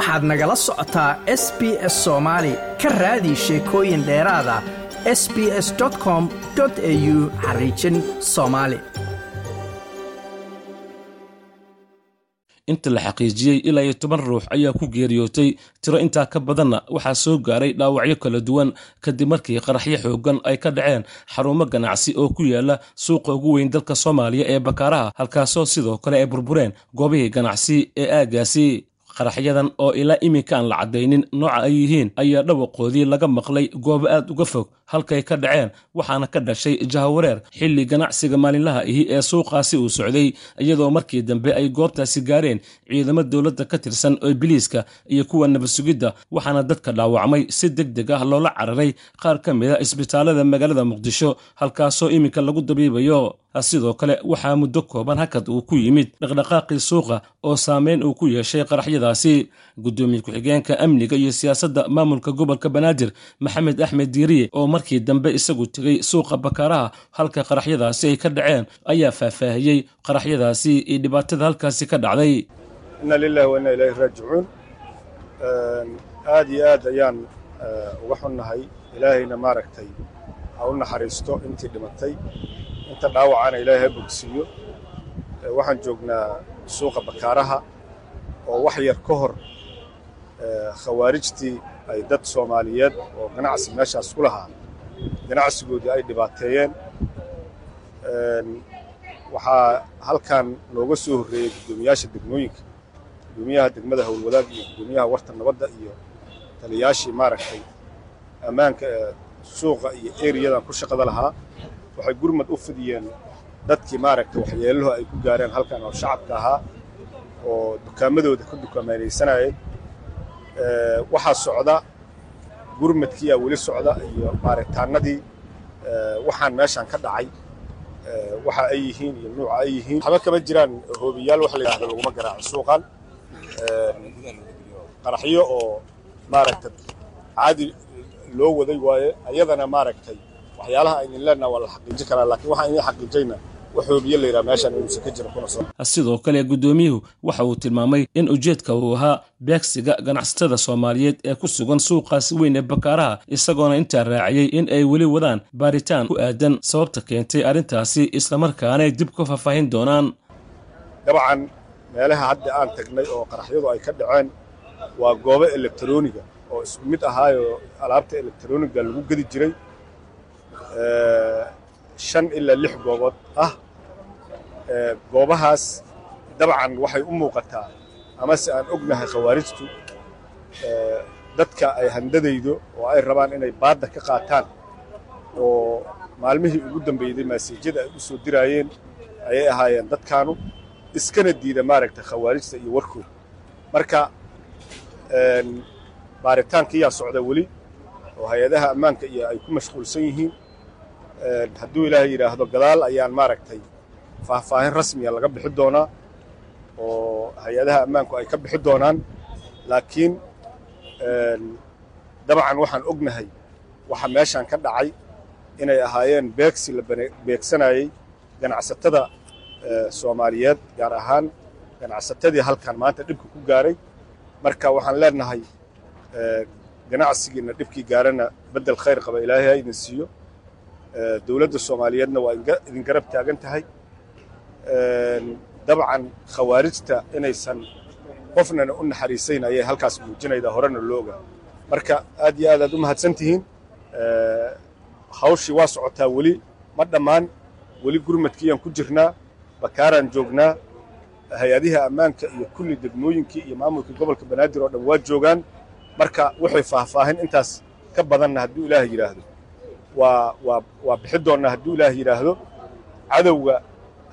waxaad nagala socotaa s b s soomaali ka raadi sheekooyin dheeraada s b s com au xariijin soomaali inta la xaqiijiyey ilaa iyo toban ruux ayaa ku geeriyootay tiro intaa ka badanna waxaa soo gaaray dhaawacyo kala duwan kadib markii qaraxyo xoogan ay ka dhaceen xarumo ganacsi oo ku yaalla suuqa ugu weyn dalka soomaaliya ee bakaaraha halkaasoo sidoo kale ay burbureen goobihii ganacsi ee aaggaasi qaraxyadan oo ilaa iminka aan la caddaynin nooca ay yihiin ayaa dhawaqoodii laga maqlay goobo aad uga fog halkay ka dhaceen waxaana ka dhashay jahawareer xilli ganacsiga maalinlaha ihi ee suuqaasi uu socday iyadoo markii dambe ay goobtaasi gaareen ciidamo dowladda ka tirsan oo biliiska iyo kuwa nabadsugidda waxaana dadka dhaawacmay si deg deg ah loola cararay qaar ka mid a isbitaalada magaalada muqdisho halkaasoo iminka lagu dabiibayo. Sidoo kale waxaa muddo kooban hakad uu ku yimid dhaqdhaqaaqii suuqa oo saameyn uu ku yeeshay qaraxyadaasi. Guddoomiye ku-xigeenka amniga iyo siyaasadda maamulka gobolka banaadir maxamed axmed diiriye oo markii dambe isagu tegey suuqa bakaaraha halka qaraxyadaasi ay ka dhaceen ayaa faahfaahiyey. Qaraxyadaasi iyo dhibaatada halkaasi ka dhacday. Inna lilahi wa inna raajicuun. Aad iyo aad ayaan uga xunnahay. Ilaahayna maaragtay ha u naxariisto intii dhimatay. Inta dhaawacana ilaahay ha bogsiiyo. Waxaan joognaa suuqa bakaaraha oo wax yar ka hor khawaarijtii ay dad soomaaliyeed oo ganacsi meeshaas ku lahaa ganacsigoodii ay dhibaateeyeen. Waxaa halkan nooga soo horreeyey guddoomiyaasha degmooyinka. Guddoomiyaha degmada howlwadaag iyo guddoomiyaha warta nabadda iyo taliyaashii maaragtay ammaanka suuqa iyo eriyadan ku shaqada lahaa. Waxay gurmad u fidiyeen dadkii maaragtay waxyeeluhu ay ku gaareen halkan oo shacabka ahaa oo dukaamadooda ka dukaamaysanayay waxaa socda gurmadkiiyaa weli socda iyo baaritaanadii waxaan meeshaan ka dhacay waxa ay yihiin iyo nuuca ay yihiin. Waxba kama jiraan hoobiyaal wax la yidhahdo laguma garaaco suuqan qaraxyo oo maaragtay caadi loo waday waaye ayadana maaragtay waxyaalaha aynin leenaha waa la xaqiijin karaa laakiin waxaan idin xaqiijayna sidoo kale guddoomiyuhu waxa uu tilmaamay in ujeedka uu ahaa beegsiga ganacsatada soomaaliyeed ee ku sugan suuqaasi weyn ee bakaaraha isagoona intaa raaciyey in ay weli wadaan baaritaan ku aadan sababta keentay arrintaasi islamarkaanay dib ka faahfaahin doonaan. Dabcan meelaha hadda aan tagnay oo qaraxyadu ay ka dhaceen waa goobo elektroniga oo isku mid ahaayoo alaabta elektroniga lagu gedi jiray shan ilaa lix goobood ah goobahaas dabcan waxay u muuqataa amase aan ognahay khawaarijtu dadka ay handadaydo oo ay rabaan inay baadda ka qaataan oo maalmihii ugu dambeeyday maasiijyada ay u soo diraayeen ayay ahaayeen dadkaanu iskana diida maaragta khawaarijta iyo warkooda. Marka baaritaankiyaa socda weli oo hay'adaha ammaanka iyo ay ku mashquulsan yihiin hadduu ilaahay yidhaahdo gadaal ayaan maaragtay faahfaahin rasmiya laga bixi doonaa oo hay'adaha ammaanku ay ka bixi doonaan. Laakiin dabcan waxaan ognahay waxa meeshaan ka dhacay inay ahaayeen beegsi la beegsanayey ganacsatada soomaaliyeed gaar ahaan ganacsatadii halkan maanta dhibka ku gaaray. Marka waxaan leenahay ganacsigiina dhibkii gaarana beddel khayr qaba ilaahay ha idin siiyo dowladda soomaaliyeedna waa idin garab taagan tahay. Dabcan khawaarijta inaysan qofnana u naxariisayn ayay halkaas muujinaydaa horena loo ogaa marka aad iyo aad aad u mahadsan tihiin hawshii waa socotaa weli ma dhammaan. Weli gurmadkiiyaan ku jirnaa bakaaraan joognaa. Hay'adiha ammaanka iyo kulli degmooyinkii iyo maamulkii gobolka banaadir oo dhan waa joogaan. Marka waxay faahfaahin intaas ka badanna hadduu ilaah yidhaahdo waa waa waa bixi doonnaa hadduu ilaah yidhaahdo cadowga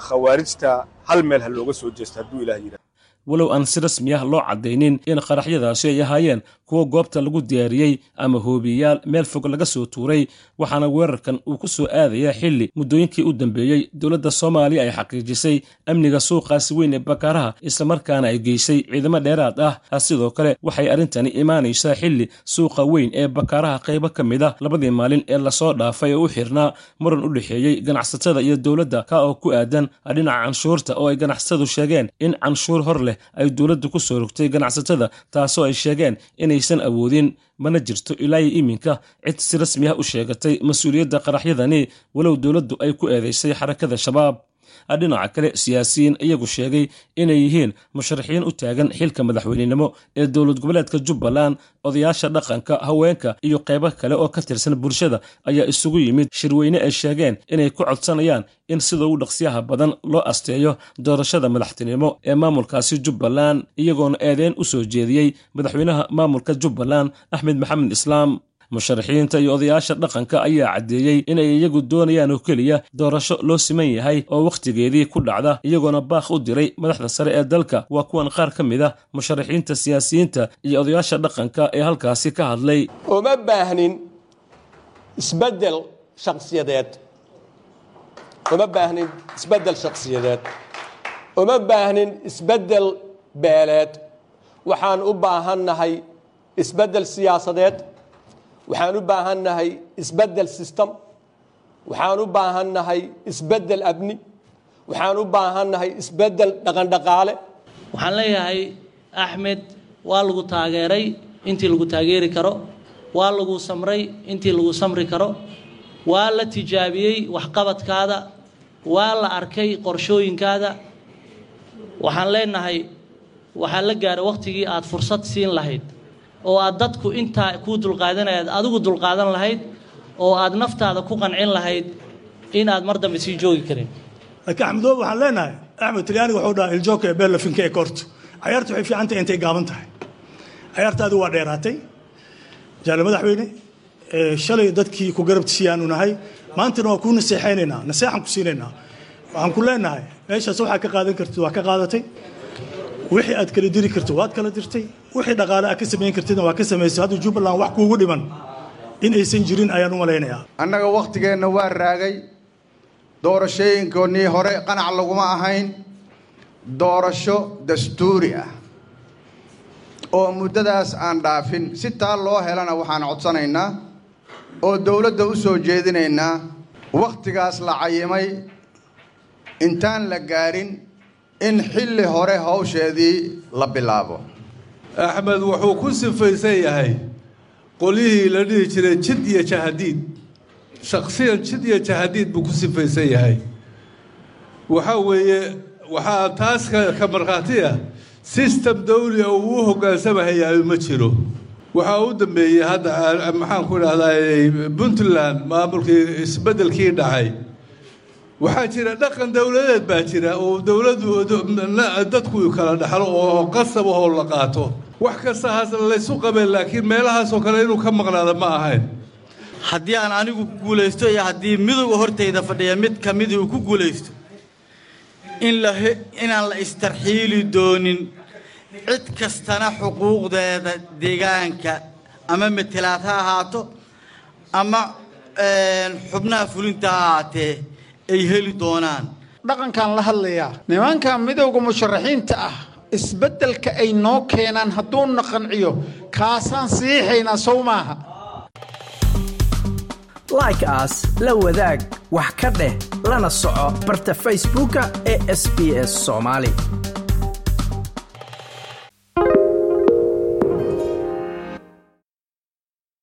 khawaarijta hal meel ha looga soo jeesto hadduu ilaah yidhahdo walow aan si rasmi ah loo caddaynin in qaraxyadaasi ay ahaayeen kuwo goobta lagu diyaariyey ama hoobiyayaal meel fog laga soo tuuray waxaana weerarkan uu ku soo aadayaa xilli muddooyinkii u dambeeyey. Dowladda soomaaliya ay xaqiijisay amniga suuqaasi weyn ee bakaaraha islamarkaana ay geysay ciidamo dheeraad ah. Sidoo kale waxay arrintani imaanaysaa xilli suuqa weyn ee bakaaraha qaybo ka mid ah labadii maalin ee la soo dhaafay oo u xirnaa muran u dhexeeyey ganacsatada iyo dowladda ka oo ku aadan dhinaca canshuurta oo ay ganacsatadu sheegeen in canshuur hor leh ay dowladdu ku soo rogtay ganacsatada taasoo ay sheegeen inaysan awoodin mana jirto ilaa iminka. Cid si rasmi ah u sheegatay mas'uuliyadda qaraxyadani walow dowladdu ay ku eedaysay xarakada shabaab dhinaca kale siyaasiyiin iyagu sheegay inay yihiin musharaxiin u taagan xilka madaxweynenimo ee dowlad goboleedka jubbaland. Odayaasha dhaqanka haweenka iyo qaybo kale oo ka tirsan bulshada ayaa isugu yimid shirweyne ay sheegeen inay ku codsanayaan in sida ugu dhaqsiyaha badan loo asteeyo doorashada madaxtinimo ee maamulkaasi jubbaland iyagoona eedeyn u soo jeediyey madaxweynaha maamulka jubbaland axmed maxamed islaam musharaxiinta iyo odayaasha dhaqanka ayaa caddeeyey inay iyagu doonayaan oo keliya doorasho loo siman yahay oo wakhtigeedii ku dhacda iyagoona baaq u diray madaxda sare ee dalka. Waa kuwan qaar ka mid ah musharaxiinta siyaasiyiinta iyo odayaasha dhaqanka ee halkaasi ka hadlay. Uma baahnin isbeddel shakhsiyadeed. Uma baahnin isbeddel shakhsiyadeed. Uma baahnin isbeddel beeleed. Waxaan u baahannahay isbeddel siyaasadeed waxaan u baahannahay isbeddel system. Waxaan u baahannahay isbeddel abni. Waxaan u baahannahay isbeddel dhaqandhaqaale. Waxaan leeyahay axmed waa lagu taageeray intii lagu taageeri karo. Waa lagu samray intii lagu samri karo. Waa la tijaabiyey waxqabadkaada. Waa la arkay qorshooyinkaada. Waxaan leenahay waxaa la gaaray wakhtigii aad fursad siin lahayd oo aad dadku intaa kuu dulqaadanayaad adigu dulqaadan lahayd oo aad naftaada ku qancin lahayd in aad mar dambe sii joogi karin. Laakiin axmedoobe waxaan leenahay axmed talyaaniga wuxuu dhaha iljoka ee beellafinka ee koorto cayaartu waxay fiican tahay intay gaaban tahay. Cayaartaadi waa dheeraatay. Jaale madaxweyne shalay dadkii ku garabtisiyaanu nahay. Maantana waa kuu naseexaynaynaa naseexaan ku siinaynaa. Waxaan ku leenahay meeshaas waxaa ka qaadan kartid waa ka qaadatay wixii aad kala diri karto waad kala dirtay. Wixii dhaqaale aad ka samayn kartidna waa ka samaysay hadda jubbaland wax kuugu dhiman in aysan jirin ayaan u malaynayaa. Annaga wakhtigeenna waa raagay. Doorashooyinkoonnii hore qanac laguma ahayn. Doorasho dastuuri ah. Oo muddadaas aan dhaafin. Si taa loo helana waxaan codsanaynaa. Oo dowladda u soo jeedinaynaa. Wakhtigaas la cayimay. Intaan la gaarin in xilli hore hawsheedii la bilaabo. Axmed wuxuu ku sifaysan yahay qolyihii la dhihi jiray jid iyo jahadiid. Shakhsiyan jid iyo jahadiid buu ku sifaysan yahay. Waxaa weeye waxaa taas ka markhaati ah sistem dawli oo uu u hoggaansamahayaayo ma jiro. Waxaa u dambeeyey hadda maxaan ku idhahdaa puntland maamulkii isbeddelkii dhacay waxaa jira dhaqan dowladeed baa jira oo dowladdu dadku kala dhaxlo oo qasab ahoo la qaato. Wax kasta haas laysu qabeen laakiin meelahaasoo kale inuu ka maqnaada ma ahayn. Haddii aan anigu guulaysto iyo haddii midowga hortayda fadhiya mid ka midii uu ku guulaysto in la inaan la istarxiili doonin cid kastana xuquuqdeeda deegaanka ama matelaad ha ahaato ama xubnaha fulinta ha ahaatee ay heli doonaan. Dhaqankaan la hadlayaa. Nimanka midowga musharaxiinta ah isbeddelka ay noo keenaan hadduuna qanciyo kaasaan siixaynaa sow maaha. Like aas la wadaag wax ka dheh lana soco barta facebooka ee sb s soomaali